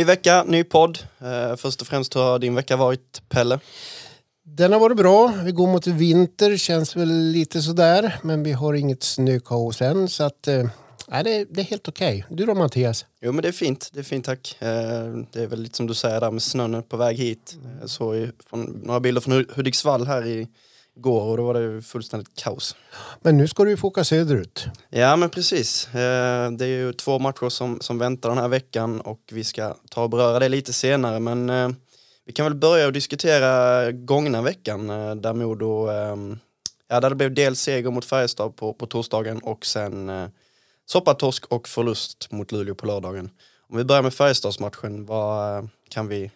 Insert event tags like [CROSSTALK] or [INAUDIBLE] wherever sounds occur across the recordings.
Ny vecka, ny podd. Eh, först och främst, hur har din vecka varit, Pelle? Den har varit bra. Vi går mot vinter, känns väl lite sådär. Men vi har inget snökaos än. Så att, eh, det, är, det är helt okej. Okay. Du då Mattias? Jo men det är fint, det är fint tack. Eh, det är väl lite som du säger där med snön på väg hit. Jag såg från, några bilder från Hudiksvall här i går och då var det fullständigt kaos. Men nu ska du ju få åka söderut. Ja men precis. Eh, det är ju två matcher som, som väntar den här veckan och vi ska ta och beröra det lite senare men eh, vi kan väl börja och diskutera gångna veckan eh, där Modo, ja där det blev dels seger mot Färjestad på, på torsdagen och sen soppatorsk och förlust mot Luleå på lördagen. Om vi börjar med Färjestadsmatchen, vad kan vi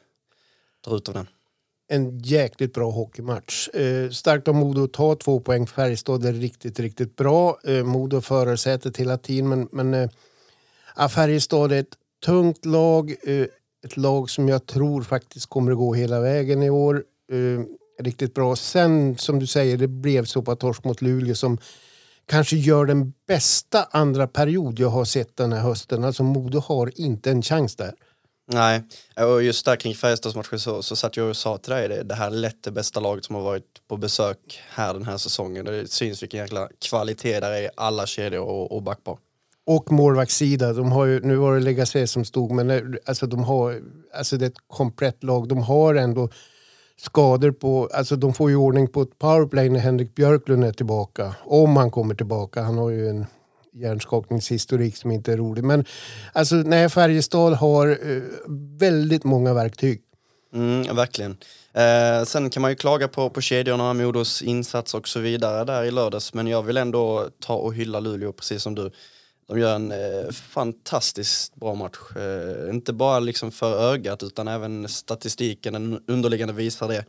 dra ut av den? En jäkligt bra hockeymatch. Eh, starkt av Modo att ta två poäng. Färjestad är riktigt, riktigt bra. Eh, Modo förarsätet hela tiden, men, men eh, Färjestad är ett tungt lag. Eh, ett lag som jag tror faktiskt kommer att gå hela vägen i år. Eh, riktigt bra. Sen, som du säger, det blev så på torsk mot Luleå som kanske gör den bästa andra period jag har sett den här hösten. Alltså Modo har inte en chans där. Nej, och just där kring Färjestadsmatchen så, så satt jag och sa till dig det, det här är lätt det bästa laget som har varit på besök här den här säsongen. Det syns vilken jäkla kvalitet där är i alla kedjor och, och backpar. Och målvaktssida. De har ju, nu var det Legacy som stod, men alltså de har, alltså det är ett komplett lag. De har ändå skador på, alltså de får ju ordning på ett powerplay när Henrik Björklund är tillbaka. Om han kommer tillbaka. Han har ju en hjärnskakningshistorik som inte är rolig. Men alltså, nej, Färjestad har eh, väldigt många verktyg. Mm, verkligen. Eh, sen kan man ju klaga på, på kedjorna, Modos insats och så vidare där i lördags. Men jag vill ändå ta och hylla Luleå precis som du. De gör en eh, fantastiskt bra match. Eh, inte bara liksom för ögat utan även statistiken, den underliggande visar det.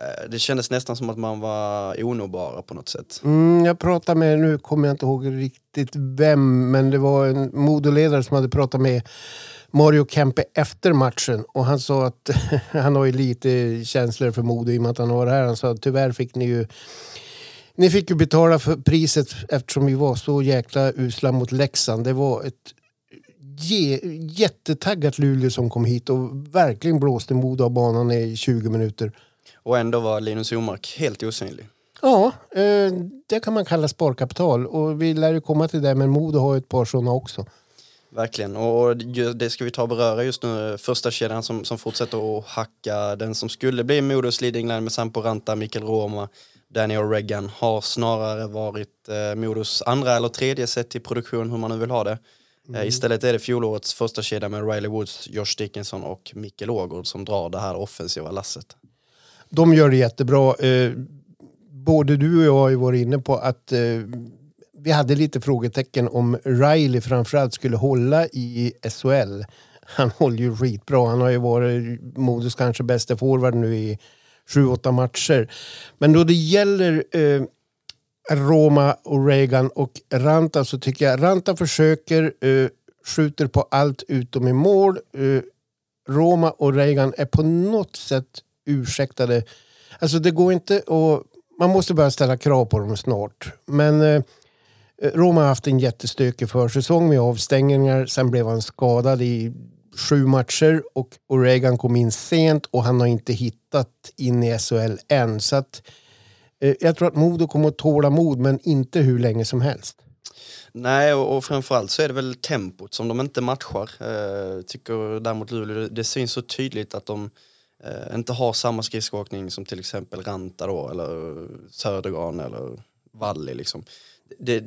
Eh, det kändes nästan som att man var onåbara på något sätt. Mm, jag pratade med, nu kommer jag inte ihåg riktigt vem, men det var en modoledare som hade pratat med Mario Kempe efter matchen och han sa att [LAUGHS] han har ju lite känslor för Modo i och med att han var här. Han sa att tyvärr fick ni ju ni fick ju betala för priset eftersom vi var så jäkla usla mot Leksand. Det var ett jättetaggat Luleå som kom hit och verkligen blåste Modo av banan i 20 minuter. Och ändå var Linus Omark helt osynlig. Ja, eh, det kan man kalla sparkapital. Och vi lär ju komma till det, men Modo har ett par sådana också. Verkligen, och det ska vi ta och beröra just nu. Första kedjan som, som fortsätter att hacka. Den som skulle bli Modos leading line med Sampo Ranta, Mikael Roma, Daniel Regan har snarare varit eh, Modos andra eller tredje set i produktion, hur man nu vill ha det. Eh, mm. Eh, istället är det fjolårets första kedja med Riley Woods, Josh Dickinson och Mikael Ågård som drar det här offensiva lasset de gör det jättebra. Eh, både du och jag har ju varit inne på att eh, vi hade lite frågetecken om Riley framförallt skulle hålla i SHL. Han håller ju skitbra. Han har ju varit Modos kanske bästa forward nu i sju, åtta matcher. Men då det gäller eh, Roma och Reagan och Ranta så tycker jag Ranta försöker, eh, skjuter på allt utom i mål. Eh, Roma och Reagan är på något sätt ursäktade. Alltså det går inte att... Man måste börja ställa krav på dem snart. Men eh, Roma har haft en jättestökig försäsong med avstängningar. Sen blev han skadad i sju matcher och Oregan kom in sent och han har inte hittat in i SHL än. Så att, eh, jag tror att Modo kommer att tåla mod men inte hur länge som helst. Nej, och, och framförallt så är det väl tempot som de inte matchar. Eh, tycker däremot Luleå, det, det syns så tydligt att de eh, inte har samma skridskoåkning som till exempel Ranta då, eller Södergran eller Valli liksom. Det,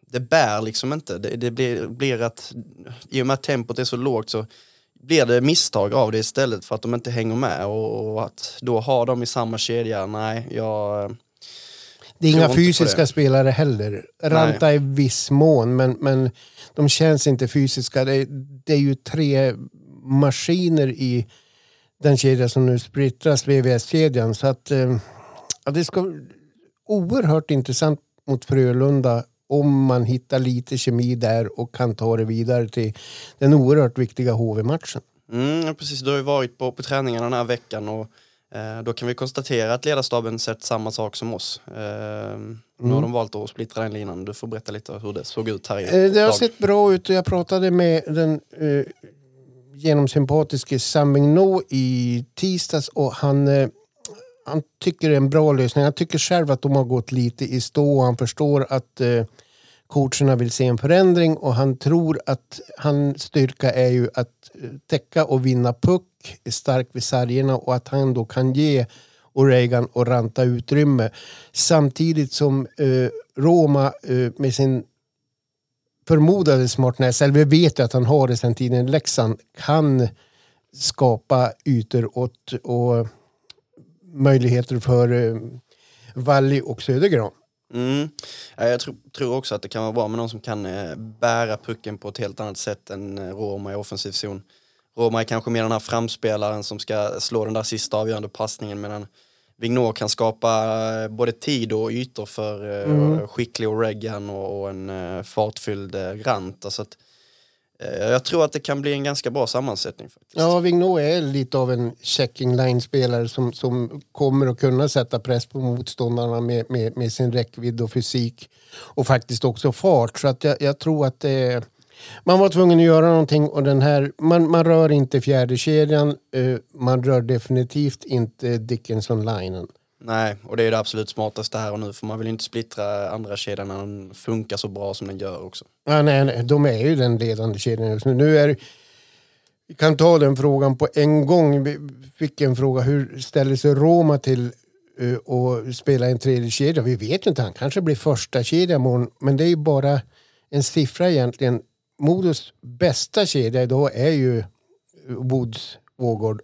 det bär liksom inte. Det, det, blir, blir att, i och med att tempot är så lågt så blir det misstag av det istället för att de inte hänger med och, och att då ha dem i samma kedja, nej, jag Det är inga fysiska spelare heller. Ranta i viss mån, men, men de känns inte fysiska. Det, det är ju tre maskiner i den kedja som nu splittras, VVS-kedjan. Så att eh, ja, det ska oerhört intressant mot Frölunda om man hittar lite kemi där och kan ta det vidare till den oerhört viktiga HV-matchen. Mm, precis, du har ju varit på, på träningarna den här veckan och eh, då kan vi konstatera att ledarstaben sett samma sak som oss. Eh, Nu Mm. har de valt att splittra den linan. Du får berätta lite hur det såg ut här i Eh, Det har dag. sett bra ut och jag pratade med den genom sympatiske Sam Mignot i tisdags och han, eh, han tycker det är en bra lösning. Han tycker själv att de har gått lite i stå och han förstår att eh, coacherna vill se en förändring och han tror att hans styrka är ju att eh, täcka och vinna puck, är stark vid sargerna och att han då kan ge O'Regan och Ranta utrymme. Samtidigt som eh, Roma eh, med sin förmodade smartness, eller vi vet ju att han har det sen tiden i Leksand, kan skapa ytor åt, och möjligheter för eh, Valli och Södergran. Mm. Ja, Jag tror, tror också att det kan vara bra med någon som kan eh, bära pucken på ett helt annat sätt än eh, Roma i offensiv zon. Roma är kanske mer den här framspelaren som ska slå den där sista avgörande passningen medan Vignor kan skapa eh, både tid och ytor för eh, Mm. skicklig Oregan och, och en eh, fartfylld Grant. Alltså att, jag tror att det kan bli en ganska bra sammansättning. faktiskt. Ja, Vignot är lite av en checking line-spelare som, som kommer att kunna sätta press på motståndarna med, med, med sin räckvidd och fysik och faktiskt också fart. Så att jag, jag tror att det är, man var tvungen att göra någonting och den här, man, man rör inte fjärde kedjan, eh, man rör definitivt inte Dickinson-linen. Nej, och det är det absolut smartaste här och nu för man vill inte splittra andra kedjan när den funkar så bra som den gör också. Ja, nej, nej, de är ju den ledande kedjan just nu. nu är, vi kan ta den frågan på en gång. Vi fick en fråga, hur ställer sig Roma till uh, att spela en tredje kedja? Vi vet inte, han kanske blir första kedja imorgon, men det är ju bara en siffra egentligen. Modos bästa kedja idag är ju Woods, Vågård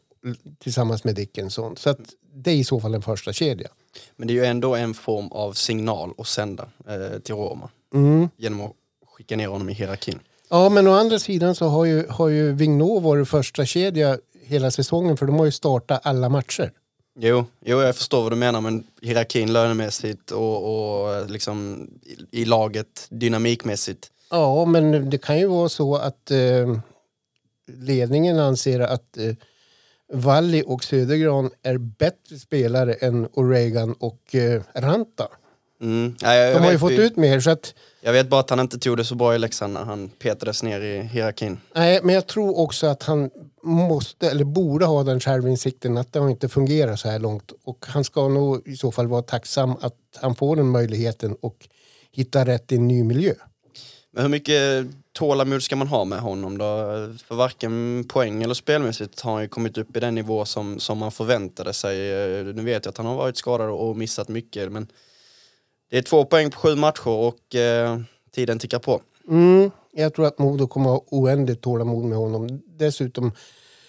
tillsammans med Dickinson. Så att det är i så fall en första kedja. Men det är ju ändå en form av signal att sända eh, till Roma Mm. genom att skicka ner honom i hierarkin. Ja, men å andra sidan så har ju, har ju Vignot varit första kedja hela säsongen för de har ju startat alla matcher. Jo, jo, jag förstår vad du menar men hierarkin lönemässigt och, och liksom i, i laget dynamikmässigt. Ja, men det kan ju vara så att eh, ledningen anser att eh, Valli och Södergran är bättre spelare än Oregan och eh, Ranta. Mm. Ja, jag, De har ju fått vi- ut mer så att jag vet bara att han inte tog det så bra i Leksand när han petades ner i hierarkin. Nej, men jag tror också att han måste, eller borde ha den självinsikten att det har inte fungerat så här långt. Och han ska nog i så fall vara tacksam att han får den möjligheten och hitta rätt i en ny miljö. Men hur mycket tålamod ska man ha med honom då? För varken poäng eller spelmässigt har han ju kommit upp i den nivå som, som man förväntade sig. Nu vet jag att han har varit skadad och missat mycket men det är två poäng på sju matcher och eh, tiden tickar på. Mm, jag tror att Modo kommer ha oändligt tålamod med honom. Dessutom,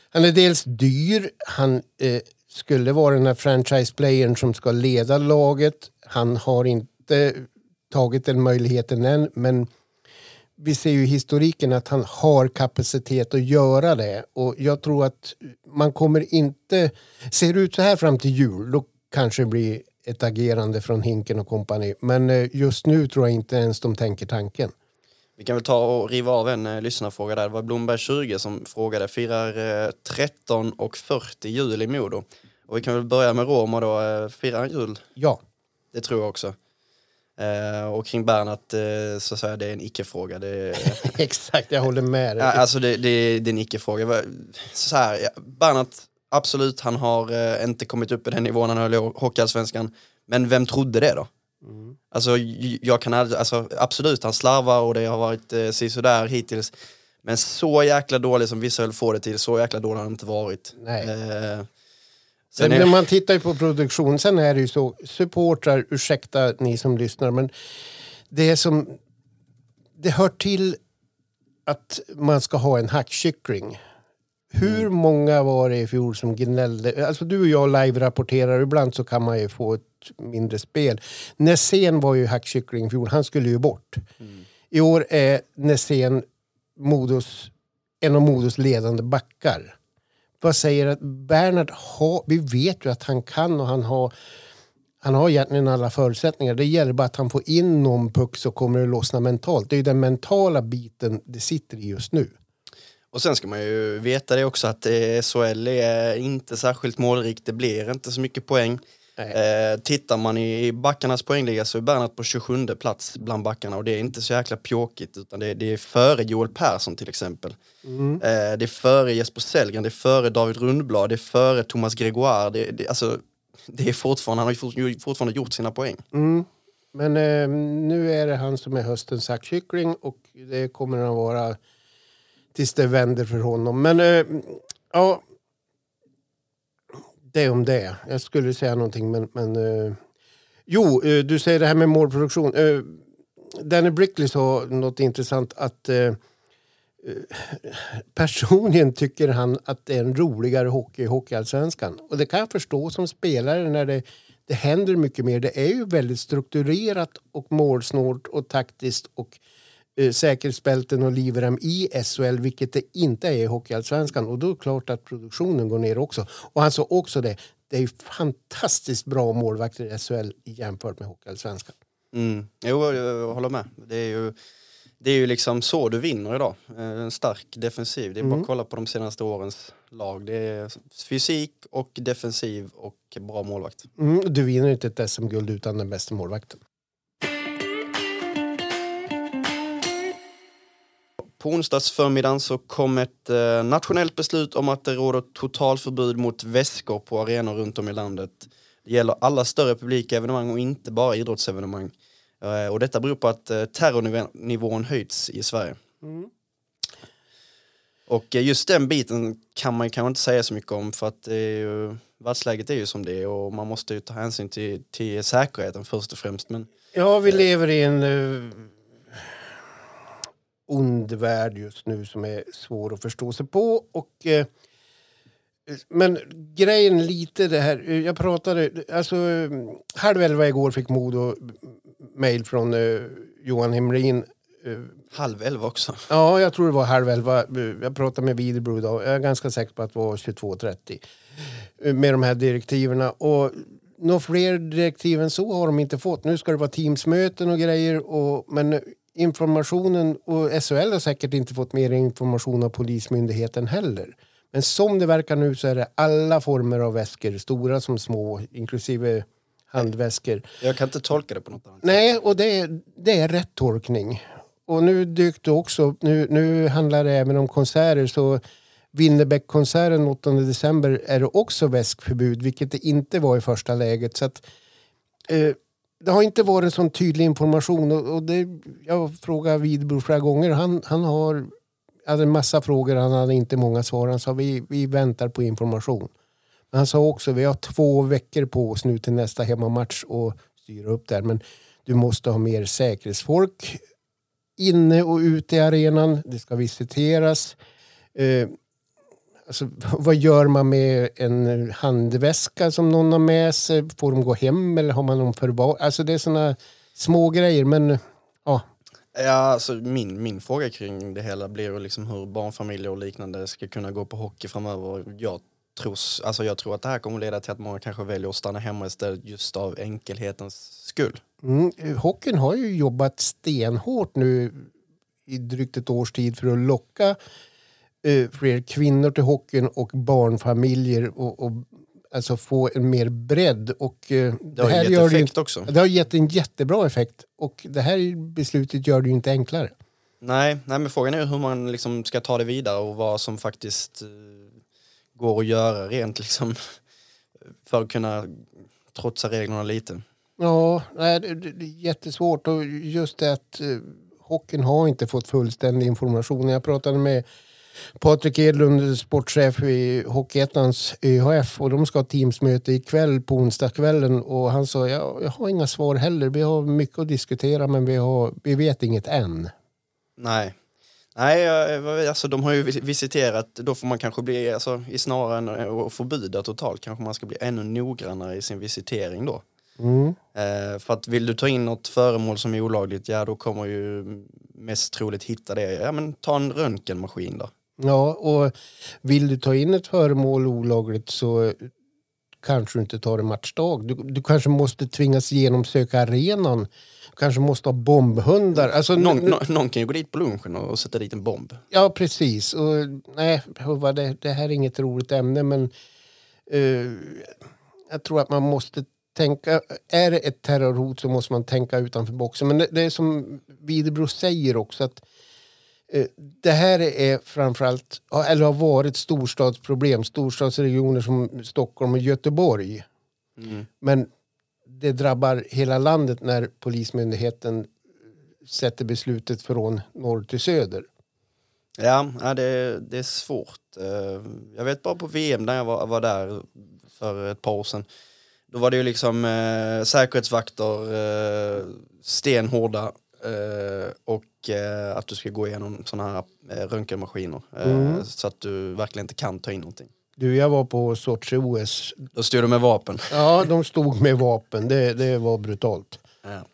han är dels dyr, han eh, skulle vara den här franchise-playern som ska leda laget. Han har inte tagit den möjligheten än, men vi ser ju historiken att han har kapacitet att göra det. Och jag tror att man kommer inte... Ser det ut så här fram till jul, då kanske det blir ett agerande från Hinken och kompani. Men eh, just nu tror jag inte ens de tänker tanken. Vi kan väl ta och riva av en eh, lyssnarfråga där. Det var Blomberg 20 som frågade. Firar eh, 13 och 40 jul i Modo. Och vi kan väl börja med Roma då. Eh, firar han jul? Ja. Det tror jag också. Eh, och kring Bernhardt eh, så säger jag det är en icke-fråga. Det [LAUGHS] Exakt, jag håller med dig. Ja, alltså det, det, det är en icke-fråga. Så här, ja, Bernhardt, absolut, han har eh, inte kommit upp i den nivån han höll i Hockeyallsvenskan. Men vem trodde det då? Mm. Alltså, jag kan aldrig, alltså, absolut, han slarvar och det har varit eh, sisådär hittills. Men så jäkla dålig som vissa höll få det till, så jäkla dålig har han inte varit. Nej. Eh, sen är, man tittar ju på produktion, sen är det ju så, supportrar, ursäkta ni som lyssnar, men det är som, det hör till att man ska ha en hackkyckling. Hur Mm. många var det i fjol som gnällde? Alltså du och jag live-rapporterar, ibland så kan man ju få ett mindre spel. Nässén var ju hackkyckling i fjol, han skulle ju bort. I år är Nässén Modos, en av Modos ledande backar. Vad säger att Bernhard har, vi vet ju att han kan och han har han har egentligen alla förutsättningar. Det gäller bara att han får in någon puck så kommer det lossna mentalt. Det är ju den mentala biten det sitter i just nu. Och sen ska man ju veta det också att eh, SHL är inte särskilt målrikt. Det blir inte så mycket poäng. Eh, tittar man i backarnas poängliga så är Bernhard på 27 plats bland backarna och det är inte så jäkla pjåkigt utan det är, det är före Joel Persson till exempel. Mm. Eh, det är före Jesper Sellgren, det är före David Rundblad, det är före Thomas Gregoire. Det, det, alltså, det är fortfarande, han har fortfarande gjort sina poäng. Mm. Men eh, nu är det han som är höstens hackkyckling och det kommer han vara tills det vänder för honom. Men eh, ja, det om det. Jag skulle säga någonting men... men uh, jo, uh, du säger det här med målproduktion. Uh, Danny Brickley sa något intressant att uh, personligen tycker han att det är en roligare hockey i Hockeyallsvenskan. Och det kan jag förstå som spelare när det, det händer mycket mer. Det är ju väldigt strukturerat och målsnålt och taktiskt och eh, säkerhetsbälten och livrem i SHL vilket det inte är i Hockeyallsvenskan. Och då är det klart att produktionen går ner också. Och han sa också det. Det är fantastiskt bra målvakter i SHL jämfört med Hockeyallsvenskan. Mm. Jo, jag, håller med. Det är ju, det är ju liksom så du vinner idag. Eh, En stark defensiv. Det är bara att kolla på de senaste årens lag. Det är fysik och defensiv och bra målvakt. Mm, du vinner inte ett SM-guld utan den bästa målvakten. På onsdagsförmiddagen så kom ett eh, nationellt beslut om att det råder totalförbud mot väskor på arenor runt om i landet. Det gäller alla större publika evenemang och inte bara idrottsevenemang. Eh, och detta beror på att eh, terrornivån höjts i Sverige. Och eh, just den biten kan man kanske inte säga så mycket om för att det är ju, världsläget är ju som det är och man måste ju ta hänsyn till, till säkerheten först och främst. Men Ja, vi lever i en uh, ond värld just nu som är svår att förstå sig på. Och, eh, men grejen lite det här, eh, jag pratade, alltså eh, halv elva igår fick Modo mejl från eh, Johan Hemrin. Eh, halv elva också. Ja, jag tror det var halv elva. Jag pratade med Widerbro idag. Jag är ganska säker på att det var 22.30. eh, Med de här direktiven. Och några fler direktiv än så har de inte fått. Nu ska det vara teamsmöten och grejer. Och, men informationen, och SHL har säkert inte fått mer information av Polismyndigheten heller. Men som det verkar nu så är det alla former av väskor, stora som små, inklusive handväskor. Jag kan inte tolka det på något annat sätt. Nej, och det är, det är rätt tolkning. Och nu dykt det också, nu, nu handlar det även om konserter så Winnerbäck-konserten 8 december är det också väskförbud, vilket det inte var i första läget. Så att, eh, det har inte varit sån tydlig information och, och det, jag frågade Widbro flera gånger. Han, han har hade en massa frågor, han hade inte många svar. Han sa vi, vi väntar på information. Men han sa också vi har två veckor på oss nu till nästa hemmamatch och styra upp där. Men du måste ha mer säkerhetsfolk inne och ute i arenan. Det ska visiteras. Eh, Alltså, [LAUGHS] vad gör man med en handväska som någon har med sig? Får de gå hem eller har man någon förvar? Alltså det är såna små grejer men ja. Ja, alltså min, min fråga kring det hela blir liksom hur barnfamiljer och liknande ska kunna gå på hockey framöver. Jag tror, alltså jag tror att det här kommer leda till att många kanske väljer att stanna hemma istället just av enkelhetens skull. Mm, hockeyn har ju jobbat stenhårt nu i drygt ett års tid för att locka fler kvinnor till hockeyn och barnfamiljer och, och alltså få en mer bredd. Och, eh, Det har ju gett gör det ju effekt också. Det har gett en jättebra effekt och det här beslutet gör det ju inte enklare. Nej, nej, men frågan är hur man liksom ska ta det vidare och vad som faktiskt eh, går att göra rent liksom [LAUGHS] för att kunna trotsa reglerna lite. Ja, nej, det, det det är jättesvårt och just det att eh, hockeyn har inte fått fullständig information. Jag pratade med Patrik Edlund, sportchef i Hockeyettans ÖHF och de ska ha teamsmöte ikväll på onsdagskvällen och han sa jag, jag har inga svar heller. Vi har mycket att diskutera men vi, har, vi vet inget än. Nej. Nej, alltså de har ju vis- visiterat, då får man kanske bli, alltså, i snarare än att förbjuda totalt, kanske man ska bli ännu noggrannare i sin visitering då. Mm. Eh, för att vill du ta in något föremål som är olagligt, ja då kommer ju mest troligt hitta det. Ja men ta en röntgenmaskin då. Ja, och vill du ta in ett föremål olagligt så kanske du inte tar en matchdag. Du, du kanske måste tvingas genomsöka arenan. Du kanske måste ha bombhundar. Alltså, Någon, nu- nå- någon kan ju gå dit på lunchen och sätta dit en bomb. Ja, precis. Och, nej, det, det här är inget roligt ämne men eh, jag tror att man måste tänka... Är det ett terrorhot så måste man tänka utanför boxen. Men det, det är som Widerbro säger också att det här är framförallt, eller har varit storstadsproblem. Storstadsregioner som Stockholm och Göteborg. Men det drabbar hela landet när Polismyndigheten sätter beslutet från norr till söder. Ja, det, det är svårt. Eh, Jag vet bara på VM när jag var, var där för ett par år sedan. Då var det ju liksom eh, säkerhetsvakter, eh, stenhårda eh, och eh, att du ska gå igenom sådana här eh, röntgenmaskiner. Eh, Så att du verkligen inte kan ta in någonting. Du, jag var på Sochi-OS. Då stod du med vapen. Ja, de stod med vapen. Det, det var brutalt. Ja.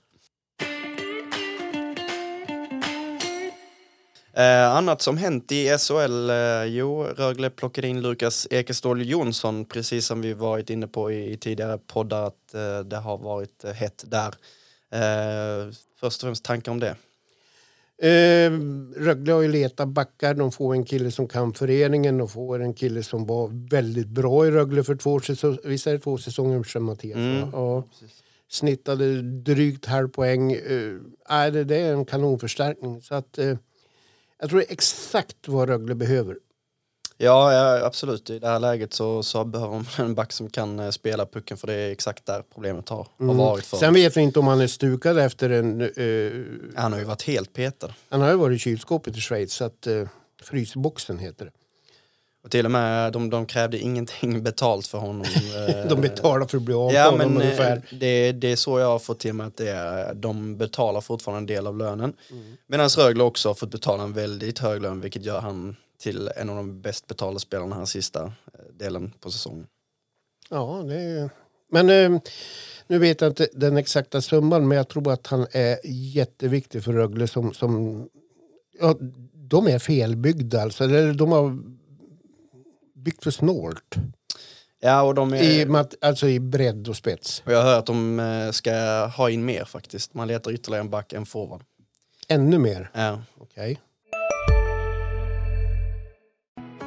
Eh, annat som hänt i SHL, eh, jo, Rögle plockade in Lukas Ekeståhl Jonsson, precis som vi varit inne på i, i tidigare poddar, att eh, det har varit eh, hett där. Eh, först och främst tankar om det. Eh, Rögle har ju letat backar. De får en kille som kan föreningen. De får en kille som var väldigt bra i Rögle för två säsonger. Visst är det två säsonger sedan Mattias? Mm. Ja. Snittade drygt halv poäng. Eh, det, det är en kanonförstärkning. Så att, eh, jag tror det är exakt vad Rögle behöver. Ja, ja, absolut. I det här läget så, så behöver man en back som kan eh, spela pucken, för det är exakt där problemet har, har varit för. Sen vet vi inte om han är stukad efter en... Eh, Han har ju varit helt petad. han har ju varit i kylskåpet i Schweiz, så att eh, frysboxen heter det. Och till och med, de, de krävde ingenting [LAUGHS] betalt för honom. [LAUGHS] De betalar för att bli av Ja, honom men ungefär. det, det är så jag har fått till mig att det är. De betalar fortfarande en del av lönen. Mm. Medan Rögle också har fått betala en väldigt hög lön, vilket gör han till en av de bäst betalda spelarna här sista eh, delen på säsongen. Ja, det är... Men eh, nu vet jag inte den exakta summan, men jag tror att han är jätteviktig för Rögle som... som ja, de är felbyggda alltså. Eller de har byggt för snålt. Ja, och de är... I, alltså i bredd och spets. Och jag hör att de eh, ska ha in mer faktiskt. Man letar ytterligare en back, en forward. Ännu mer. Ja. Okej.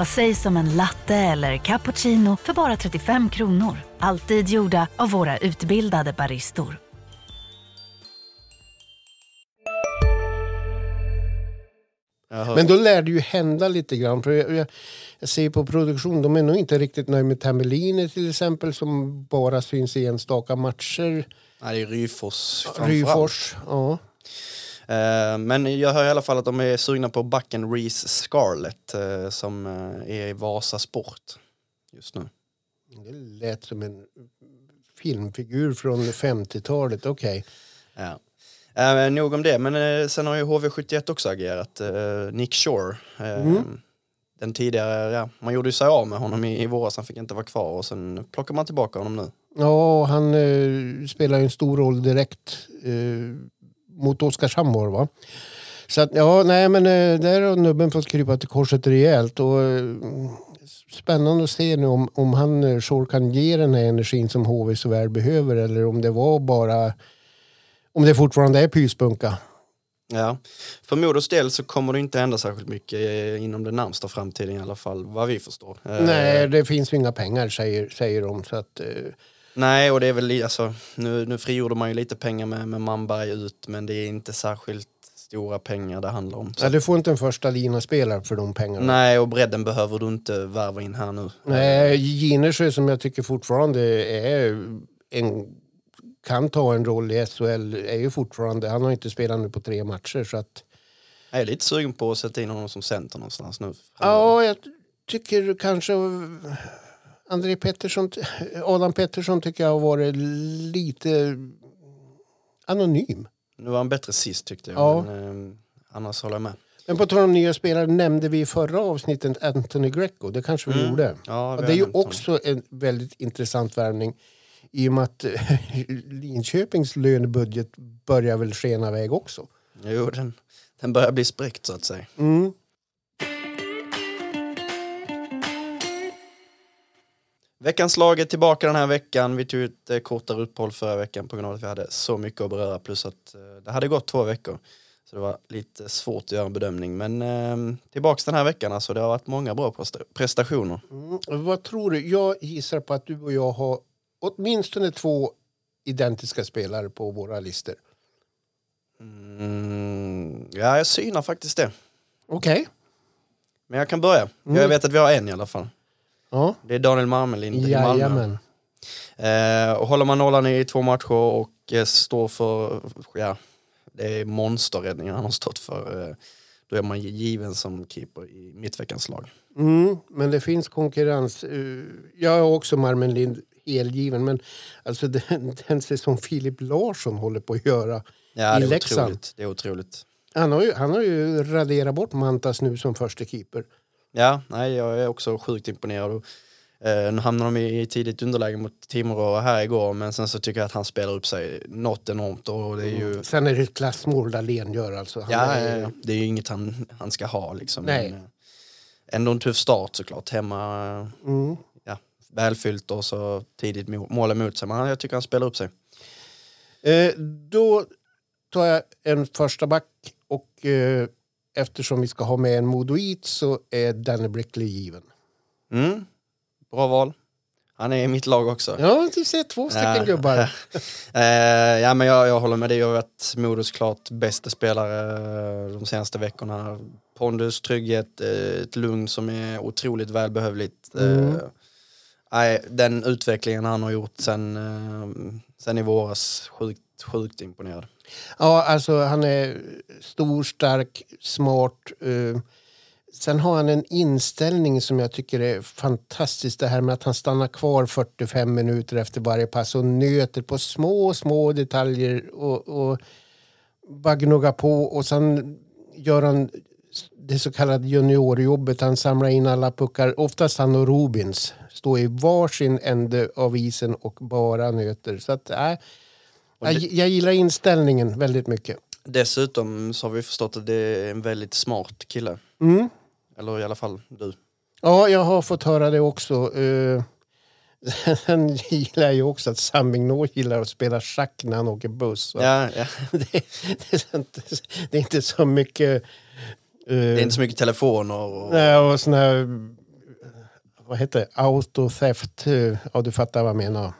Vad sägs om en latte eller cappuccino för bara 35 kronor? Alltid gjorda av våra utbildade baristor. Men då lär det ju hända lite grann. För jag, jag, jag ser på produktion, de är nog inte riktigt nöjda med Tamelini till exempel som bara syns i enstaka matcher. Nej, det är Ryfors framförallt. Ryfors. Ja. Eh, men jag hör i alla fall att de är sugna på backen Reese Scarlett eh, som eh, är i Vasa Sport just nu. Det lät som en filmfigur från 50-talet. Okej. Ja. Eh, nog om det, men eh, sen har ju HV71 också agerat. Eh, Nick Shore. Eh, Den tidigare, ja, man gjorde ju sig av med honom i, i våras, han fick inte vara kvar och sen plockar man tillbaka honom nu. Ja, han spelar ju en stor roll direkt mot Oskarshamn var det, va? Så att, ja, nej men eh, där har nubben fått krypa till korset rejält och eh, spännande att se nu om, om han eh, Shore kan ge den här energin som HV så väl behöver eller om det var bara om det fortfarande är pyspunka. Ja. För Modos del så kommer det inte hända särskilt mycket inom den närmsta framtiden i alla fall, vad vi förstår. Nej, det finns ju inga pengar säger, säger de. Så att, Nej, och det är väl, alltså, nu, nu frigjorde man ju lite pengar med, med Manberg ut, men det är inte särskilt stora pengar det handlar om. Så ja, du får inte en första lina spelare för de pengarna. Nej, och bredden behöver du inte värva in här nu. Nej, Ginersjö som jag tycker fortfarande är en kan ta en roll i SHL är ju fortfarande, han har inte spelat nu på tre matcher så att Jag är lite sugen på att sätta in honom som center någonstans nu. Ja, jag tycker kanske André Pettersson, Adam Pettersson tycker jag har varit lite anonym. Nu var han bättre sist tyckte jag. Ja. Men, eh, annars håller jag med. Men på tal om nya spelare nämnde vi i förra avsnittet Anthony Greco. Det kanske vi Mm. gjorde. Ja, vi det är ju nämnt honom. också en väldigt intressant värvning i och med att [LAUGHS] Linköpings lönebudget börjar väl skena iväg också. Jo, den, den börjar bli spräckt så att säga. Mm. Veckans lag är tillbaka den här veckan. Vi tog ett eh, kortare uppehåll förra veckan på grund av att vi hade så mycket att beröra plus att eh, det hade gått två veckor. Så det var lite svårt att göra en bedömning. Men eh, tillbaks den här veckan alltså. Det har varit många bra presta- prestationer. Mm. Vad tror du? Jag gissar på att du och jag har åtminstone två identiska spelare på våra listor. Mm, ja, jag synar faktiskt det. Okej. Men jag kan börja. Mm. Jag vet att vi har en i alla fall. Ja. Det är Daniel Marmelind i Malmö. Eh, och håller man nollan i två matcher och eh, står för, ja, det är monsterräddningen han har stått för. Eh, då är man given som keeper i mittveckans lag. Mm, men det finns konkurrens. Eh, Jag är också Marmen Lind helgiven, men alltså [LAUGHS] den, den säsong Filip Larsson håller på att göra. Ja, I det är Leksand. otroligt. Det är otroligt. Han har ju, han har ju raderat bort Mantas nu som första keeper. Ja, nej, jag är också sjukt imponerad. Och, eh, nu hamnar de i tidigt underläge mot Timrå här igår, men sen så tycker jag att han spelar upp sig något enormt. Och det är ju, Sen är det ett klassmål Dahlén gör alltså. Han ja, är, eh, det är ju inget han, han ska ha liksom. Nej. Men, eh, ändå en tuff start såklart. Hemma, mm. ja, välfyllt och så tidigt mål emot sig. Men jag tycker han spelar upp sig. eh, då tar jag en första back och eh, eftersom vi ska ha med en modoit så är Danny Brickley given. Mm. Bra val. Han är i mitt lag också. Ja, du ser två stycken Ja. gubbar. [LAUGHS] Eh, ja, men jag, jag håller med dig. Jag har varit Modos klart bästa spelare eh, de senaste veckorna. Pondus, trygghet, eh, ett lugn som är otroligt välbehövligt. Eh, Mm. den utvecklingen han har gjort sen, sen i våras, sjukt, sjukt imponerad. Ja, alltså han är stor, stark, smart. Eh, sen har han en inställning som jag tycker är fantastisk. Det här med att han stannar kvar 45 minuter efter varje pass och nöter på små, små detaljer och, och bara gnuggar på. Och sen gör han det så kallade juniorjobbet. Han samlar in alla puckar. Oftast han och Rubins står i varsin ände av isen och bara nöter. Så att, äh, jag, jag gillar inställningen väldigt mycket. Dessutom så har vi förstått att det är en väldigt smart kille. Mm. Eller i alla fall du. Ja, jag har fått höra det också. Eh, [LAUGHS] Sen gillar ju också att Sam Mignot gillar att spela schack när han åker buss. Ja, ja. [LAUGHS] det, det, är inte, det är inte så mycket... eh, Det är inte så mycket telefoner och... nej, och såna här... Vad heter det? Autotheft. Ja, du fattar vad jag menar.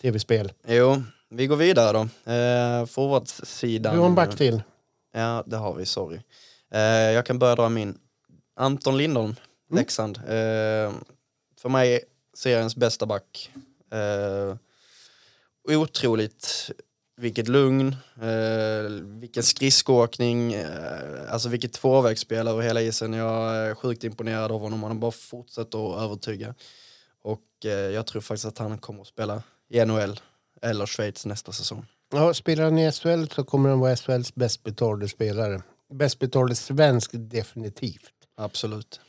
Tv-spel. Jo, vi går vidare då. Eh, Forwardsidan. Du har en back till. Ja, det har vi, sorry. Eh, jag kan börja dra min. Anton Lindholm, Mm. Leksand. Eh, för mig seriens bästa back. Eh, otroligt vilket lugn, eh, vilken skridskoåkning, eh, alltså vilket tvåvägsspel över hela isen. Jag är sjukt imponerad av honom, han bara fortsätter att övertyga. Och eh, jag tror faktiskt att han kommer att spela i NHL eller Schweiz nästa säsong. Ja, spelar han i SHL så kommer han vara SHLs bäst betalde spelare. Bäst betalde svensk definitivt. Absolut.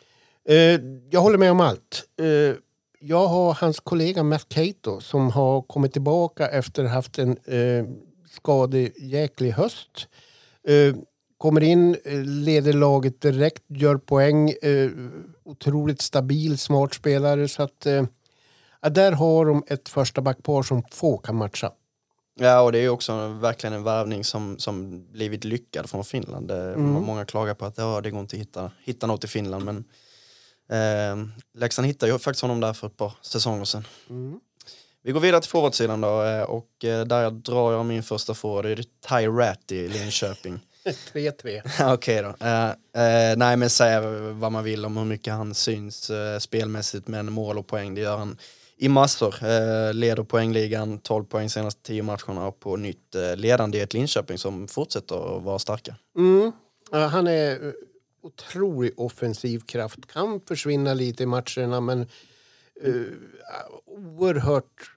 Eh, jag håller med om allt. Eh, jag har hans kollega Matt Cato som har kommit tillbaka efter att ha haft en eh, skadejäklig höst. Eh, kommer in, eh, leder laget direkt, gör poäng. Eh, otroligt stabil, smart spelare. Så att, eh, ja, där har de ett första backpar som få kan matcha. Ja, och det är också verkligen en värvning som, som blivit lyckad från Finland. Det, Mm. Många klagar på att ja, det går inte att hitta, hitta något i Finland, men eh, Leksand hittade ju faktiskt honom där för ett par säsonger sedan. Mm. Vi går vidare till forwardsidan då eh, och eh, där drar jag min första forward, det är Ty Rat i Linköping. [LAUGHS] 3-3. [LAUGHS] Okej då. Eh, eh, nej men säga vad man vill om hur mycket han syns eh, spelmässigt men mål och poäng det gör han i massor. Eh, leder poängligan, 12 poäng senaste 10 matcherna och på nytt eh, ledande i ett Linköping som fortsätter att vara starka. Mm. Han är eh, otrolig offensiv kraft. Kan försvinna lite i matcherna men uh, oerhört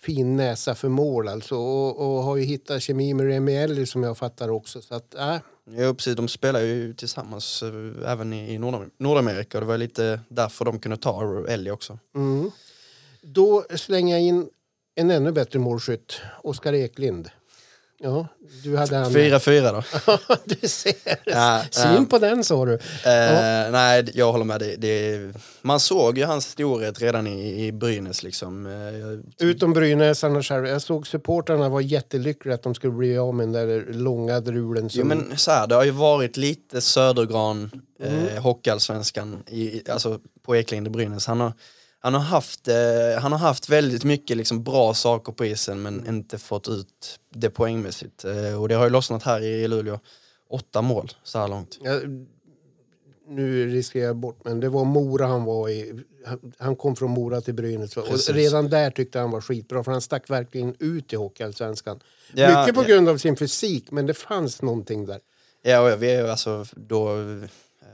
fin näsa för mål alltså. Och, och har ju hittat kemi med Remi Elli som jag fattar också. Så att, äh. Ja precis, de spelar ju tillsammans äh, även i, i Nordam Nordamerika och det var lite därför de kunde ta Ellie också. Mm. Då slänger jag in en ännu bättre målskytt, Oskar Eklind. Ja, du hade han. 4-4 då. [LAUGHS] du ser. Ja, Syn på den sa du. Uh, ja. Nej, jag håller med. Det, det, man såg ju hans storhet redan i, i Brynäs. Liksom. Uh, Utom Brynäs, annars här, jag såg supportrarna var jättelyckliga att de skulle bli av med den där långa drulen. Som... Jo, men så här, det har ju varit lite Södergran, mm. eh, Hockeyallsvenskan, alltså på Eklind i Brynäs. Han har, han har haft, eh, han har haft väldigt mycket liksom, bra saker på isen men inte fått ut det poängmässigt. Eh, och det har ju lossnat här i Luleå. Åtta mål så här långt. Ja, nu riskerar jag bort, men det var Mora han var i. Han kom från Mora till Brynäs och redan där tyckte han var skitbra för han stack verkligen ut i Hockeyallsvenskan. Ja, Mycket på ja. grund av sin fysik, men det fanns någonting där. Ja, och vi är alltså då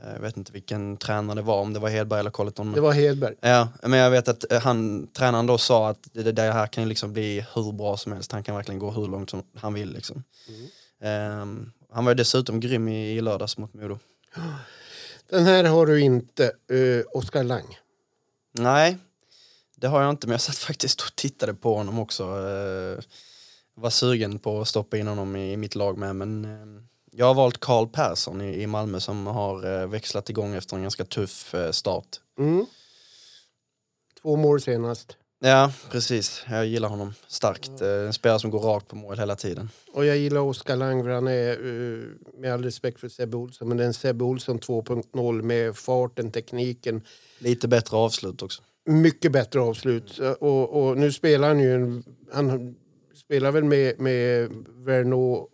jag vet inte vilken tränare det var, om det var Hedberg eller Colleton. Det var Hedberg. Ja, men jag vet att eh, han, tränaren då sa att det, det här kan liksom bli hur bra som helst. Han kan verkligen gå hur långt som han vill. Liksom. Mm. Um, han var dessutom grym i, i lördags mot Modo. Den här har du inte, uh, Oskar Lang. Nej, det har jag inte, men jag satt faktiskt och tittade på honom också. Uh, var sugen på att stoppa in honom i, i mitt lag med, men uh, jag har valt Karl Persson i, i Malmö som har eh, växlat igång efter en ganska tuff eh, start. Mm. Två mål senast. Ja, precis. Jag gillar honom starkt. Mm. En spelare som går rakt på mål hela tiden. Och jag gillar Oskar Lang han är, med all respekt för Sebbe Olsson, men det är en Sebbe Olsson 2.0 med farten, tekniken. Lite bättre avslut också. Mycket bättre avslut. Och, och nu spelar han ju en, han spelar väl med, med Verneau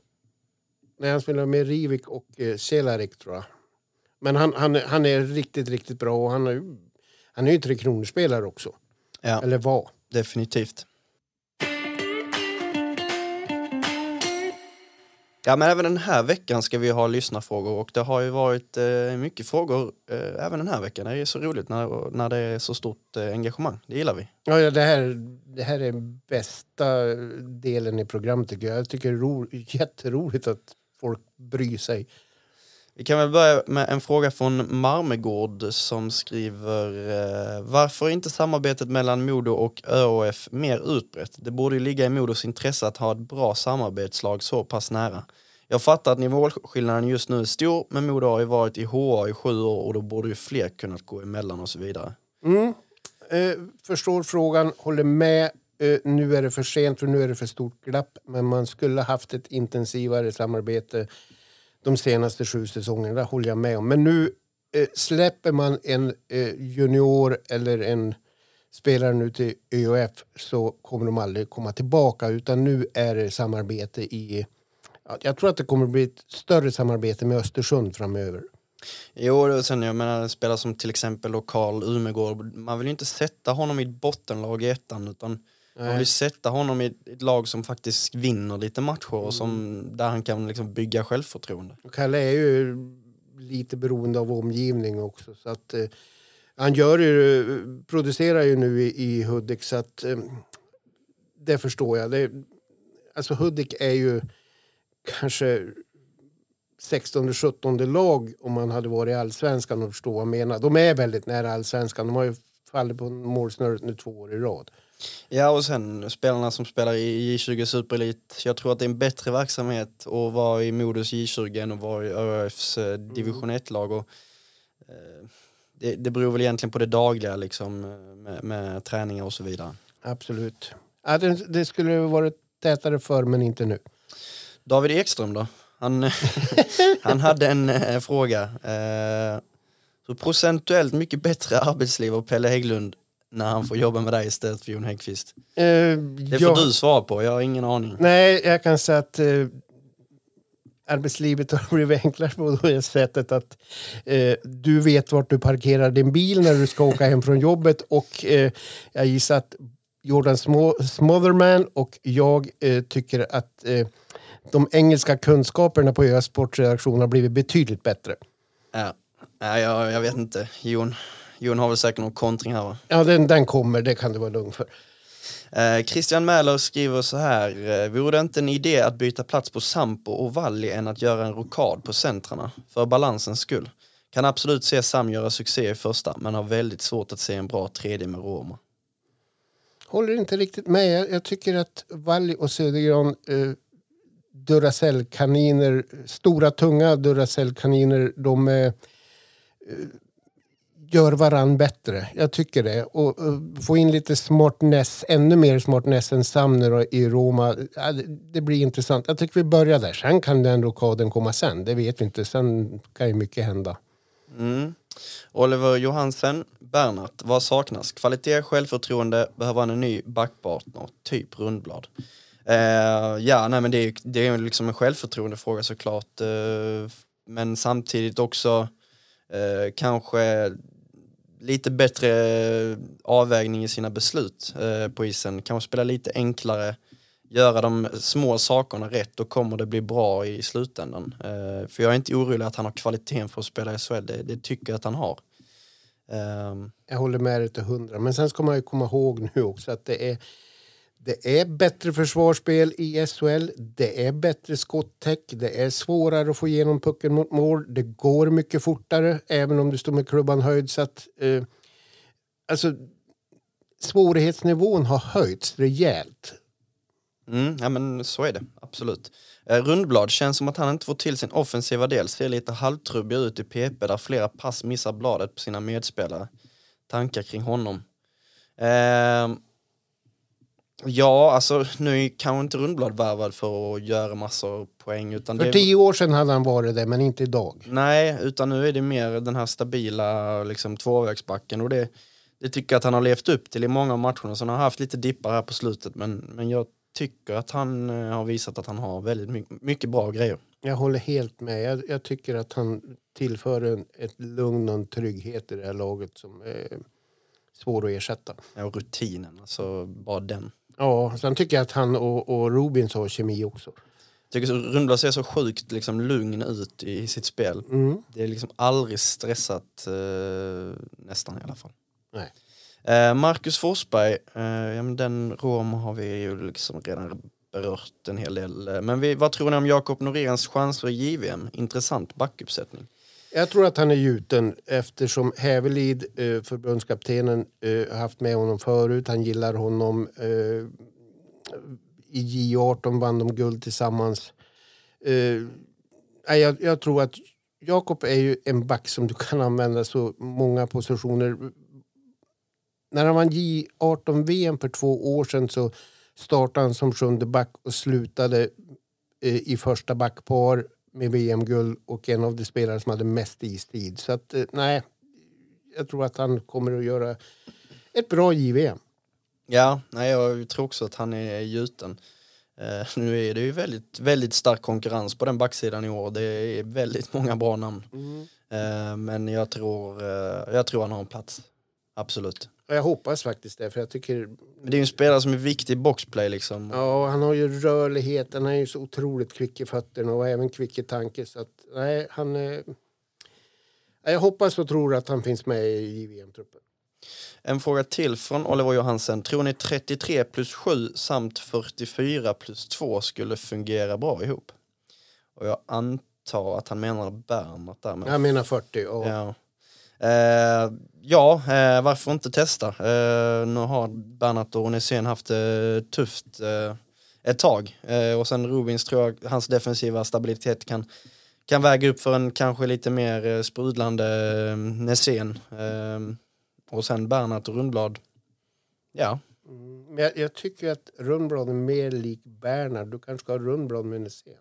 Nej, han spelar med Rivik och eh, Cehlarek tror jag. Men han, han, han är riktigt, riktigt bra och han är, han är ju Tre Kronor-spelare också. Ja, Eller var. Definitivt. Ja men även den här veckan ska vi ha lyssnarfrågor och det har ju varit eh, mycket frågor eh, även den här veckan. Det är så roligt när, när det är så stort eh, engagemang. Det gillar vi. Ja, det, här, det här är bästa delen i programmet tycker jag. Jag tycker det är ro, jätteroligt att folk bryr sig. Vi kan väl börja med en fråga från Marmegård som skriver eh, Varför är inte samarbetet mellan Modo och ÖOF mer utbrett? Det borde ju ligga i Modos intresse att ha ett bra samarbetslag så pass nära. Jag fattar att nivåskillnaden just nu är stor, men Modo har ju varit i HA i sju år och då borde ju fler kunnat gå emellan och så vidare. Mm. Eh, förstår frågan, håller med Eh, nu är det för sent för nu är det för stort glapp. Men man skulle haft ett intensivare samarbete de senaste sju säsongerna. Det håller jag med om. Men nu eh, släpper man en eh, junior eller en spelare nu till ÖF så kommer de aldrig komma tillbaka. Utan nu är det samarbete i... Jag tror att det kommer bli ett större samarbete med Östersund framöver. Jo, och sen jag menar spelare som till exempel Karl Umegård. Man vill ju inte sätta honom i ett bottenlag i ettan utan man vill sätta honom i ett lag som faktiskt vinner lite matcher och som, mm. där han kan liksom bygga självförtroende. Kalle är ju lite beroende av omgivning också. Så att, eh, han gör ju, producerar ju nu i, i Hudik så att eh, det förstår jag. Det, alltså Hudik är ju kanske 16-17 lag om man hade varit i allsvenskan och förstår vad jag menar. De är väldigt nära allsvenskan. De har ju fallit på målsnöret nu två år i rad. Ja och sen spelarna som spelar i J20 Superelit. Jag tror att det är en bättre verksamhet att vara i Modus J20 än att vara i ÖFs eh, mm. division 1-lag. Och, eh, det, det beror väl egentligen på det dagliga liksom, med, med träningar och så vidare. Absolut. Ja, det, det skulle varit tätare för men inte nu. David Ekström då? Han, [LAUGHS] han hade en äh, fråga. Äh, så procentuellt mycket bättre arbetsliv av Pelle Hägglund när han får jobba med dig istället för Jon Häggkvist? Uh, det får jag, du svara på, jag har ingen aning. Nej, jag kan säga att uh, arbetslivet har [LAUGHS] blivit enklare på det sättet att eh, du vet vart du parkerar din bil när du ska åka hem från jobbet och eh, jag gissar att Jordan Smotherman och jag eh, tycker att eh, de engelska kunskaperna på ÖS sportredaktion har blivit betydligt bättre. Ja, ja jag, jag vet inte. Jon, Jon har väl säkert någon kontring här va? Ja, den, den kommer, det kan du vara lugn för. Eh, Christian Mäler skriver så här. Eh, vore det inte en idé att byta plats på Sampo och Valli än att göra en rokad på centrarna? För balansens skull. Kan absolut se Sam göra succé i första, men har väldigt svårt att se en bra tredje med Roma. Håller inte riktigt med. Jag, jag tycker att Valli och Södergran eh, Duracell-kaniner, stora tunga Duracell-kaniner, de eh, gör varann bättre. Jag tycker det. Och, och få in lite smartness, ännu mer smartness än Samner i Roma. Ja, det, det, blir intressant. Jag tycker vi börjar där. Sen kan den rockaden komma sen. Det vet vi inte. Sen kan ju mycket hända. Mm. Oliver Johansen, Bernhardt, vad saknas? Kvalitet, självförtroende, behöver han en ny backpartner? Typ rundblad. Uh, ja, nej men det är, det är liksom en självförtroendefråga såklart. Uh, men samtidigt också uh, kanske lite bättre avvägning i sina beslut eh, på isen. Kanske spela lite enklare, göra de små sakerna rätt, då kommer det bli bra i slutändan. Eh, för jag är inte orolig att han har kvaliteten för att spela i SHL, det, det tycker jag att han har. Ehm. Jag håller med dig till hundra, men sen ska man ju komma ihåg nu också att det är det är bättre försvarsspel i SHL, det är bättre skottäck, det är svårare att få igenom pucken mot mål, det går mycket fortare även om du står med klubban höjd. Så att, eh, alltså, svårighetsnivån har höjts rejält. Mm, ja men så är det, absolut. Eh, Rundblad känns som att han inte får till sin offensiva del, ser lite halvtrubbig ut i PP där flera pass missar bladet på sina medspelare. Tankar kring honom. Eh, Ja, alltså nu är kanske inte Rundblad värvad för att göra massor poäng. Utan för tio år sedan hade han varit det, men inte idag. Nej, utan nu är det mer den här stabila liksom, tvåvägsbacken och det, det tycker jag att han har levt upp till i många av matcherna. Så han har haft lite dippar här på slutet, men, men jag tycker att han eh, har visat att han har väldigt mycket, mycket bra grejer. Jag håller helt med. Jag, jag tycker att han tillför en, ett lugn och en trygghet i det här laget som är svår att ersätta. Ja, och rutinen, alltså bara den. Ja, sen tycker jag att han och, och Rubins har kemi också. Jag tycker Rundblad ser så sjukt liksom, lugn ut i sitt spel. Mm. Det är liksom aldrig stressat, eh, nästan i alla fall. Nej. Eh, Marcus Forsberg, eh, ja, men den rom har vi ju liksom redan berört en hel del. Eh, men vi, vad tror ni om Jakob Noréns chanser i JVM? Intressant backuppsättning. Jag tror att han är gjuten eftersom Hävelid, eh, förbundskaptenen, eh, haft med honom förut. Han gillar honom. Eh, I J18 vann de guld tillsammans. Jag, jag tror att Jakob är ju en back som du kan använda så många positioner. När han vann J18-VM för två år sedan så startade han som sjunde back och slutade i första backpar med VM-guld och en av de spelare som hade mest istid. Så att, eh, nej, jag tror att han kommer att göra ett bra JVM. Ja, nej, jag tror också att han är gjuten. Uh, nu är det ju väldigt, väldigt stark konkurrens på den backsidan i år. Det är väldigt många bra namn. Mm. Uh, men jag tror, uh, jag tror han har en plats. Absolut. Jag hoppas faktiskt det, för jag tycker... Men det är ju en spelare som är viktig i boxplay liksom. Ja, han har ju rörlighet, han är ju så otroligt kvick i fötterna och även kvick i tanke. Så att, nej, han... Eh... Jag hoppas och tror att han finns med i JVM-truppen. En fråga till från Oliver Johansen. Tror ni 33 plus 7 samt 44 plus 2 skulle fungera bra ihop? Och jag antar att han menar Bernhardt där. Men... Jag menar 40. Och... Ja. Eh, ja, eh, varför inte testa? Eh, nu har Bernhardt och Onesen haft det tufft eh, ett tag. Eh, och sen Rubins tror jag, hans defensiva stabilitet kan, kan väga upp för en kanske lite mer eh, sprudlande eh, Nässén. och sen Bernhardt och Rundblad. Ja. Mm, jag, jag, tycker att Rundblad är mer lik Bernhard. Du kanske ska ha Rundblad med Nässén.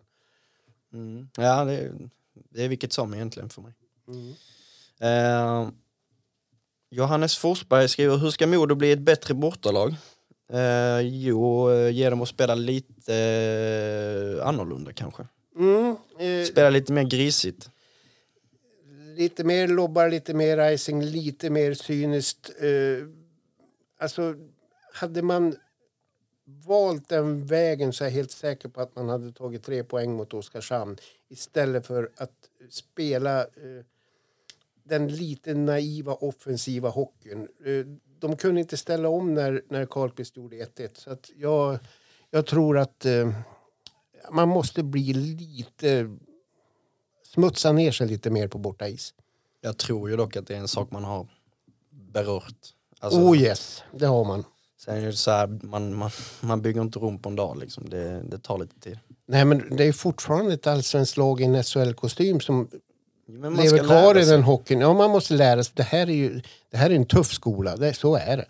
Mm. Ja, det, det, är vilket som egentligen för mig. Mm. Eh, Johannes Forsberg skriver, hur ska Modo bli ett bättre bortalag? Eh, jo, ge dem att spela lite eh, annorlunda kanske. Mm, eh, eh, Spela lite mer grisigt. lite mer lobbar, lite mer icing, lite mer cyniskt. Eh, alltså, hade man valt den vägen så är jag helt säker på att man hade tagit tre poäng mot Oskarshamn istället för att spela eh, den lite naiva offensiva hockeyn. Eh, de kunde inte ställa om när, när Karlqvist gjorde 1-1. Så att jag, jag tror att eh, man måste bli lite... Smutsa ner sig lite mer på borta is. Jag tror ju dock att det är en sak man har berört. Alltså, oh yes, det har man. Sen är det så här, man, man, man bygger inte rum på en dag liksom. det, det tar lite tid. Nej, men det är fortfarande ett allsvenskt lag i en SHL-kostym som Men man lever ska kvar i den hockeyn. Ja, man måste lära sig. Det här är ju det här är en tuff skola. Det, så är det.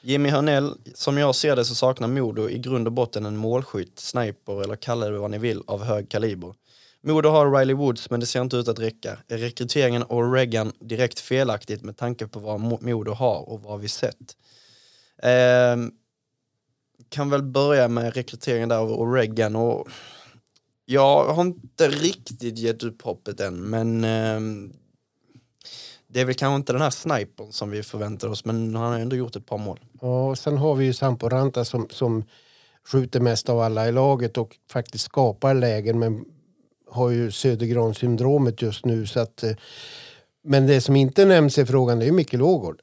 Jimmy Hörnell, som jag ser det så saknar Modo i grund och botten en målskytt, sniper eller kalla det vad ni vill av hög kaliber. Modo har Riley Woods men det ser inte ut att räcka. Är rekryteringen av Reagan direkt felaktigt med tanke på vad Mo- Modo har och vad vi sett? Ehm, kan väl börja med rekryteringen där av Oregon och jag har inte riktigt gett upp hoppet än men ehm, det är väl kanske inte den här snipern som vi förväntar oss men han har ändå gjort ett par mål. Ja, och sen har vi ju Sampo Ranta som, som skjuter mest av alla i laget och faktiskt skapar lägen men har ju Södergran-syndromet just nu. Så att, eh, men det som inte nämns i frågan är ju Mikael Ågård.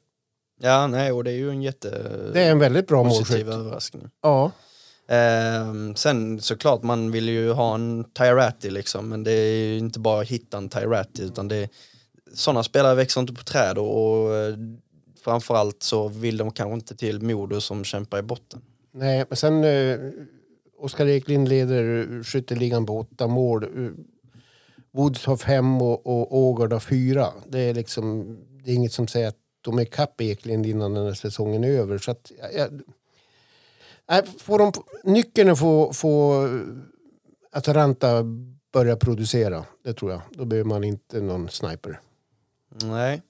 Ja, nej, och det är ju en jätte Det är en väldigt bra målskytt. överraskning. Ja, Eh, sen såklart, man vill ju ha en Tyratti liksom, men det är ju inte bara att hitta en Tyratti utan det är, sådana spelare växer inte på träd och, och framförallt så vill de kanske inte till Modo som kämpar i botten. nej, men sen eh, Oskar Eklind leder skytteligan på åtta mål. Eh, Woods har fem och, och Ågard har fyra. Det är liksom, det är inget som säger att de är kapp Eklind innan den här säsongen är över. Så att, ja, ja, får de, nyckeln att få, få Atalanta börja producera. Det tror jag. Då behöver man inte någon sniper. Nej.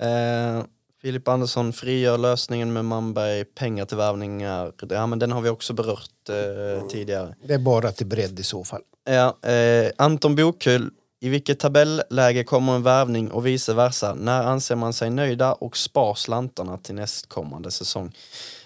Eh, Filip Andersson frigör lösningen med Manberg, pengar till värvningar. Ja, men den har vi också berört eh, tidigare. Det är bara till bredd i så fall. Ja, eh, Anton Bokull, i vilket tabelläge kommer en värvning och vice versa? När anser man sig nöjda och spar slantarna till nästkommande säsong?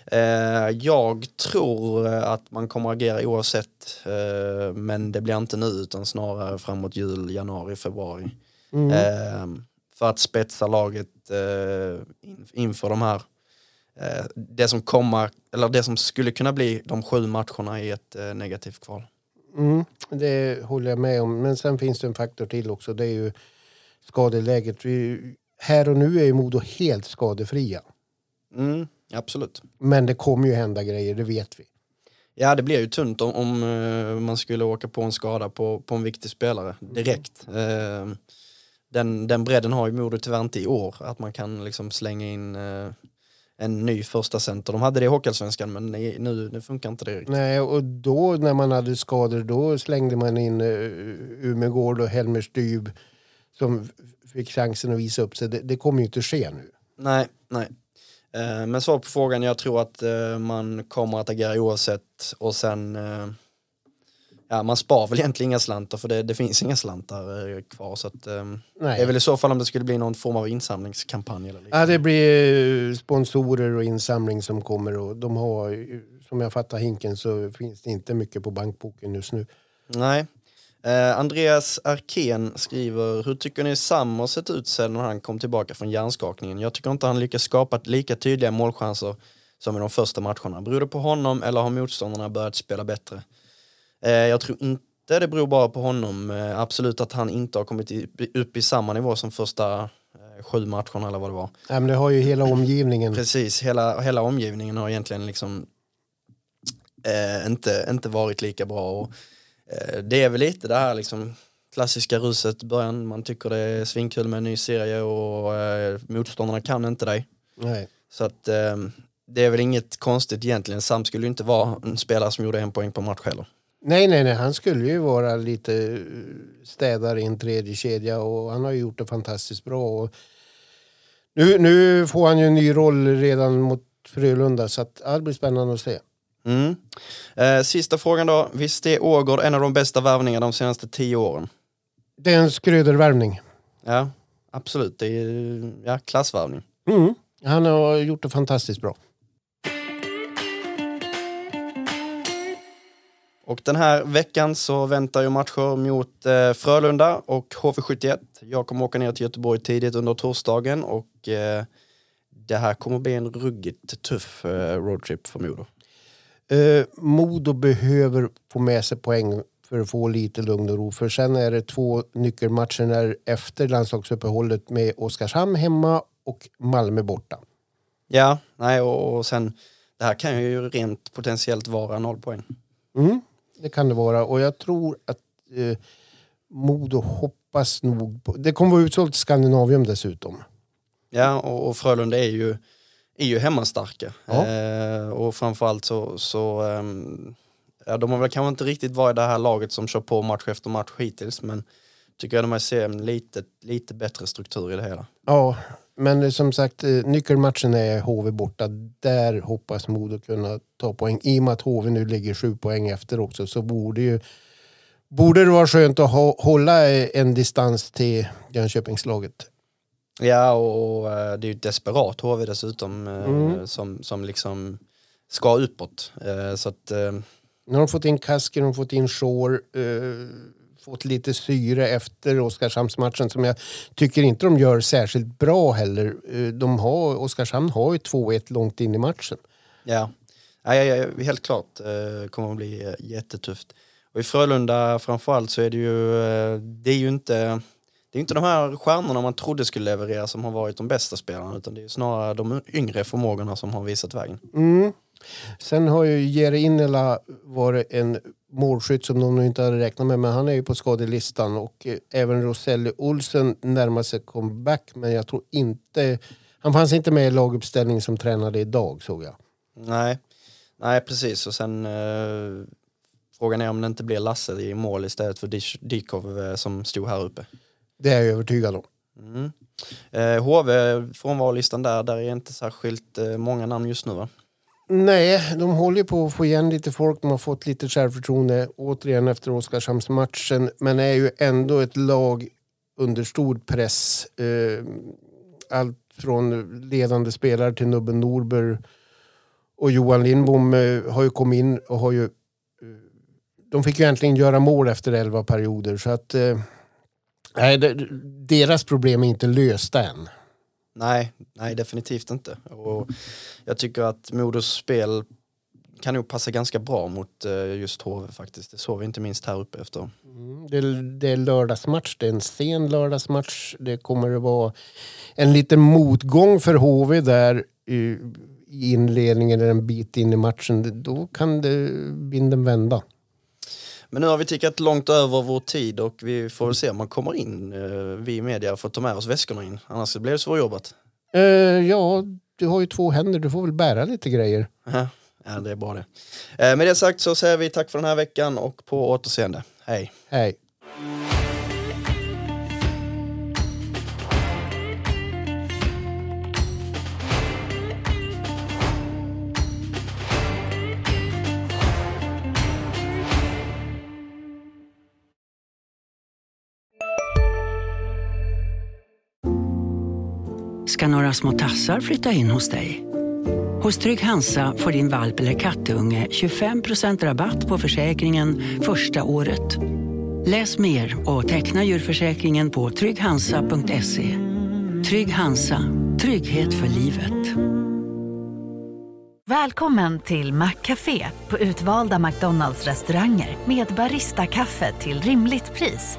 Eh, jag tror att man kommer agera oavsett, eh, men det blir inte nu utan snarare framåt jul, januari, februari. Eh, för att spetsa laget in, inför de här det som kommer, eller det som skulle kunna bli de sju matcherna i ett negativt kval. Mm, det håller jag med om. Men sen finns det en faktor till också. Det är ju skadeläget. Vi, här och nu är ju Modo helt skadefria. Mm, absolut. Men det kommer ju hända grejer, det vet vi. Ja, det blir ju tunt om, om eh, man skulle åka på en skada på, på en viktig spelare direkt. Eh, den, den bredden har ju Modo tyvärr inte i år, att man kan liksom slänga in eh, en ny första center. De hade det i Hockeyallsvenskan, men nu, nu funkar inte det riktigt. Nej, och då när man hade skador då slängde man in uh, Umegård och Helmer Styb som fick chansen att visa upp sig. Det, det kommer ju inte ske nu. Nej, nej. Eh, men svar på frågan, jag tror att eh, man kommer att agera oavsett och sen eh, Ja, man spar väl egentligen inga slantar för det, det finns inga slantar kvar så att Nej. det är väl i så fall om det skulle bli någon form av insamlingskampanj eller Ja, det blir sponsorer och insamling som kommer och de har, som jag fattar hinken så finns det inte mycket på bankboken just nu. Nej. Eh, Andreas Arkén skriver, hur tycker ni Sam har sett ut sedan han kom tillbaka från hjärnskakningen? Jag tycker inte han lyckas skapa lika tydliga målchanser som i de första matcherna. Beror det på honom eller har motståndarna börjat spela bättre? Eh, jag tror inte det beror bara på honom. Eh, absolut att han inte har kommit i, upp i samma nivå som första eh, sju matcherna eller vad det var. Ja, men det har ju hela omgivningen. Precis, hela, hela omgivningen har egentligen liksom eh, inte, inte varit lika bra. Och, det är väl lite det här liksom klassiska ruset i början. Man tycker det är svinkul med en ny serie och eh, motståndarna kan inte dig. Nej. Så att eh, det är väl inget konstigt egentligen. Sam skulle ju inte vara en spelare som gjorde en poäng på match heller. nej, nej, nej, han skulle ju vara lite eh, städare i en tredje kedja och han har ju gjort det fantastiskt bra. Och nu, nu får han ju en ny roll redan mot Frölunda så att, det blir spännande att se. Mm. Eh, sista frågan då. Visst är Ågård en av de bästa värvningarna de senaste tio åren? Det är en skrödervärvning. Ja, absolut. Det är ja, klassvärvning. Mm. Han har gjort det fantastiskt bra. Och den här veckan så väntar ju matcher mot eh, Frölunda och HV71. Jag kommer åka ner till Göteborg tidigt under torsdagen och eh, det här kommer bli en ruggigt tuff eh, roadtrip för Modo. Eh, Modo behöver få med sig poäng för att få lite lugn och ro. För sen är det två nyckelmatcher när efter landslagsuppehållet med Oskarshamn hemma och Malmö borta. Ja, nej och, och sen det här kan ju rent potentiellt vara noll poäng. Mm, det kan det vara och jag tror att eh, Modo hoppas nog på... Det kommer vara utsålt Skandinavium dessutom. Ja, och, och Frölunda är ju, är ju hemmastarka. Ja. Eh, och framförallt så, så ehm, ja, de har väl kanske inte riktigt varit det här laget som kör på match efter match hittills, men tycker jag de ser en lite, lite bättre struktur i det hela. Ja, men eh, som sagt, eh, nyckelmatchen är HV borta. Där hoppas Modo kunna ta poäng. I och med att HV nu ligger sju poäng efter också så borde ju borde det vara skönt att hålla eh, en distans till Jönköpingslaget. Ja, och, och eh, det är ju ett desperat HV dessutom eh, Mm. som, som liksom ska uppåt. Eh, så att, Nu har de fått in Kasker, de har fått in Shore, eh, fått lite syre efter Oskarshamnsmatchen som jag tycker inte de gör särskilt bra heller. De har, Oskarshamn har ju 2-1 långt in i matchen. ja, ja, ja, ja, helt klart eh, kommer att bli jättetufft. Och i Frölunda framförallt så är det ju, det är ju inte det är inte de här stjärnorna man trodde skulle leverera som har varit de bästa spelarna utan det är snarare de yngre förmågorna som har visat vägen. Mm. Sen har ju Jere Innela varit en målskytt som de nog inte hade räknat med men han är ju på skadelistan och eh, även Roselli Olsen närmar sig comeback men jag tror inte... Han fanns inte med i laguppställningen som tränade idag såg jag. Nej, nej precis och sen eh, frågan är om det inte blir Lasse i mål istället för Dikov eh, som stod här uppe. Det är jag övertygad om. Mm. Eh, HV, frånvarolistan där, där är inte särskilt eh, många namn just nu va? Nej, de håller på att få igen lite folk. De har fått lite självförtroende återigen efter Oskarshamnsmatchen. Men är ju ändå ett lag under stor press. Eh, allt från ledande spelare till Nubben Norberg och Johan Lindbom eh, har ju kommit in och har ju... Eh, de fick ju äntligen göra mål efter elva perioder så att... Nej, det, deras problem är inte lösta än. Nej, nej definitivt inte. Och jag tycker att Modos spel kan nog passa ganska bra mot eh, just HV faktiskt. Det såg vi inte minst här uppe efter. Mm, Det, det är lördagsmatch, det är en sen lördagsmatch. Det kommer att vara en liten motgång för HV där i, i inledningen eller en bit in i matchen. Då kan det vinden vända. Men nu har vi tickat långt över vår tid och vi får väl se om man kommer in, eh, vi i media, får ta med oss väskorna in. Annars blir det svårjobbat. Eh, ja, du har ju två händer, du får väl bära lite grejer. Ja, det är bra det. Eh, med det sagt så säger vi tack för den här veckan och på återseende. Hej! Hej. Ska några små tassar flytta in hos dig. Hos Trygg Hansa får din valp eller kattunge 25% rabatt på försäkringen första året. Läs mer och teckna djurförsäkringen på trygghansa.se. Trygg Hansa, trygghet för livet. Välkommen till Maccafé på utvalda McDonalds restauranger med Baristakaffe till rimligt pris.